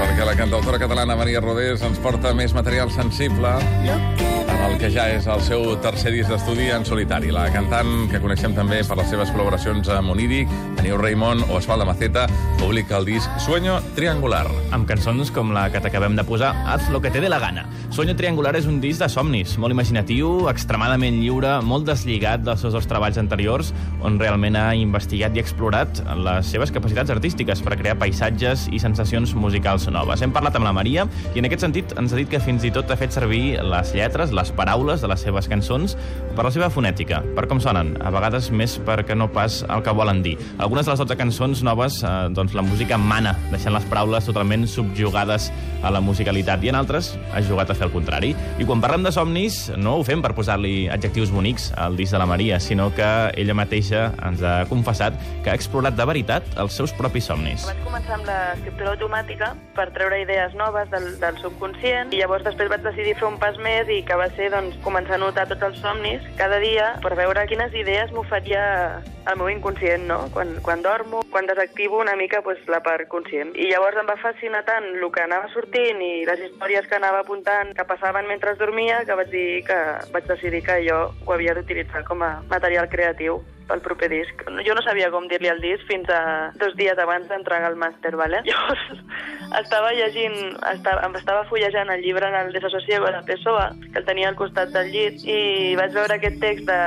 Perquè la cantautora catalana Maria Rodés ens porta més material sensible. Lo que el que ja és el seu tercer disc d'estudi en solitari. La cantant, que coneixem també per les seves col·laboracions amb Oníric, Daniel Raimon o Esfalda Maceta, publica el disc Sueño Triangular. amb cançons com la que t'acabem de posar, Haz lo que te dé la gana. Sueño Triangular és un disc de somnis, molt imaginatiu, extremadament lliure, molt deslligat dels seus dos treballs anteriors, on realment ha investigat i explorat les seves capacitats artístiques per crear paisatges i sensacions musicals noves. Hem parlat amb la Maria i en aquest sentit ens ha dit que fins i tot ha fet servir les lletres, les paraules de les seves cançons per la seva fonètica, per com sonen, a vegades més perquè no pas el que volen dir. Algunes de les 12 cançons noves, eh, doncs la música mana, deixant les paraules totalment subjugades a la musicalitat, i en altres ha jugat a fer el contrari. I quan parlem de somnis, no ho fem per posar-li adjectius bonics al disc de la Maria, sinó que ella mateixa ens ha confessat que ha explorat de veritat els seus propis somnis. Vaig començar amb l'escriptura automàtica per treure idees noves del, del subconscient i llavors després vaig decidir fer un pas més i que va ser doncs, començar a notar tots els somnis cada dia per veure quines idees m'oferia el meu inconscient, no? Quan, quan dormo, quan desactivo una mica pues, la part conscient. I llavors em va fascinar tant el que anava sortint i les històries que anava apuntant que passaven mentre dormia que vaig, dir que vaig decidir que jo ho havia d'utilitzar com a material creatiu pel proper disc. Jo no sabia com dir-li al disc fins a dos dies abans d'entregar el màster, ¿vale? Llavors estava llegint, estava, em estava fullejant el llibre del Desasosiego de Pessoa, que el tenia al costat del llit, i vaig veure aquest text de,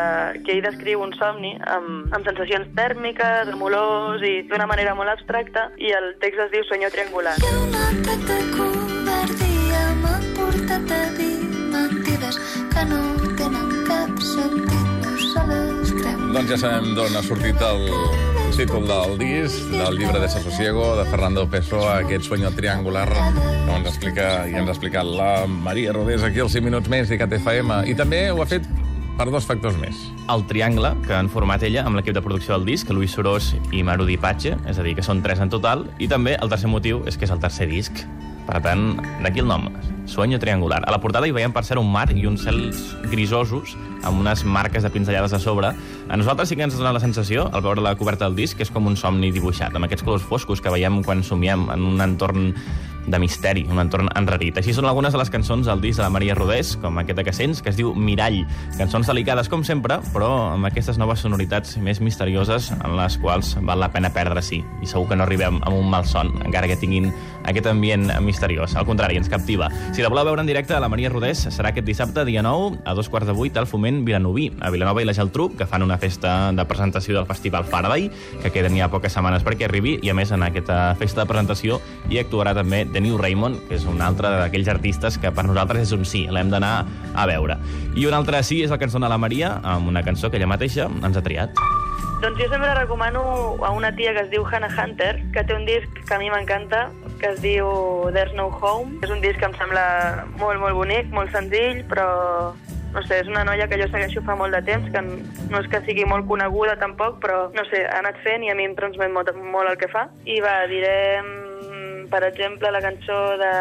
que ell descriu un somni amb, amb sensacions tèrmiques, amb olors i d'una manera molt abstracta, i el text es diu Sueño triangular. que un atac de covardia m'ha portat a dir Doncs ja sabem d'on ha sortit el títol del disc, del llibre de Sasosiego, de Fernando Pessoa, aquest sueño triangular, que ens explica i ens ha explicat la Maria Rodés aquí als 5 minuts més d'ICAT FM. I també ho ha fet per dos factors més. El triangle que han format ella amb l'equip de producció del disc, Luis Sorós i Marudi Patxe, és a dir, que són tres en total, i també el tercer motiu és que és el tercer disc. Per tant, d'aquí el nom, Sueño Triangular. A la portada hi veiem, per cert, un mar i uns cels grisosos amb unes marques de pinzellades a sobre. A nosaltres sí que ens dona la sensació, al veure la coberta del disc, que és com un somni dibuixat, amb aquests colors foscos que veiem quan somiem en un entorn de misteri, un entorn enrarit. Així són algunes de les cançons del disc de la Maria Rodés, com aquesta que sents, que es diu Mirall. Cançons delicades, com sempre, però amb aquestes noves sonoritats més misterioses en les quals val la pena perdre-s'hi. I segur que no arribem amb un mal son, encara que tinguin aquest ambient misteriós. Al contrari, ens captiva. Si la voleu veure en directe, la Maria Rodés serà aquest dissabte, dia 9, a dos quarts de vuit, al Foment Vilanoví, a Vilanova i la Geltrú, que fan una festa de presentació del Festival Faraday, que queden ja poques setmanes perquè arribi, i a més en aquesta festa de presentació hi actuarà també The New Raymond, que és un altre d'aquells artistes que per nosaltres és un sí, l'hem d'anar a veure. I un altre sí és la cançó de la Maria, amb una cançó que ella mateixa ens ha triat. Doncs jo sempre recomano a una tia que es diu Hannah Hunter, que té un disc que a mi m'encanta, que es diu There's No Home. És un disc que em sembla molt, molt bonic, molt senzill, però no sé, és una noia que jo segueixo fa molt de temps, que no és que sigui molt coneguda tampoc, però no sé, ha anat fent i a mi em transmet molt, molt el que fa. I va, direm, per exemple, la cançó de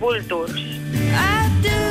Vultures. I do.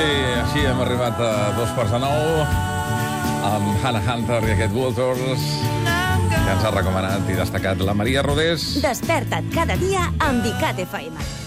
Sí, així hem arribat a dos quarts de nou amb Hannah Hunter i aquest Vultures que ens ha recomanat i destacat la Maria Rodés. Desperta't cada dia amb ICAT FM.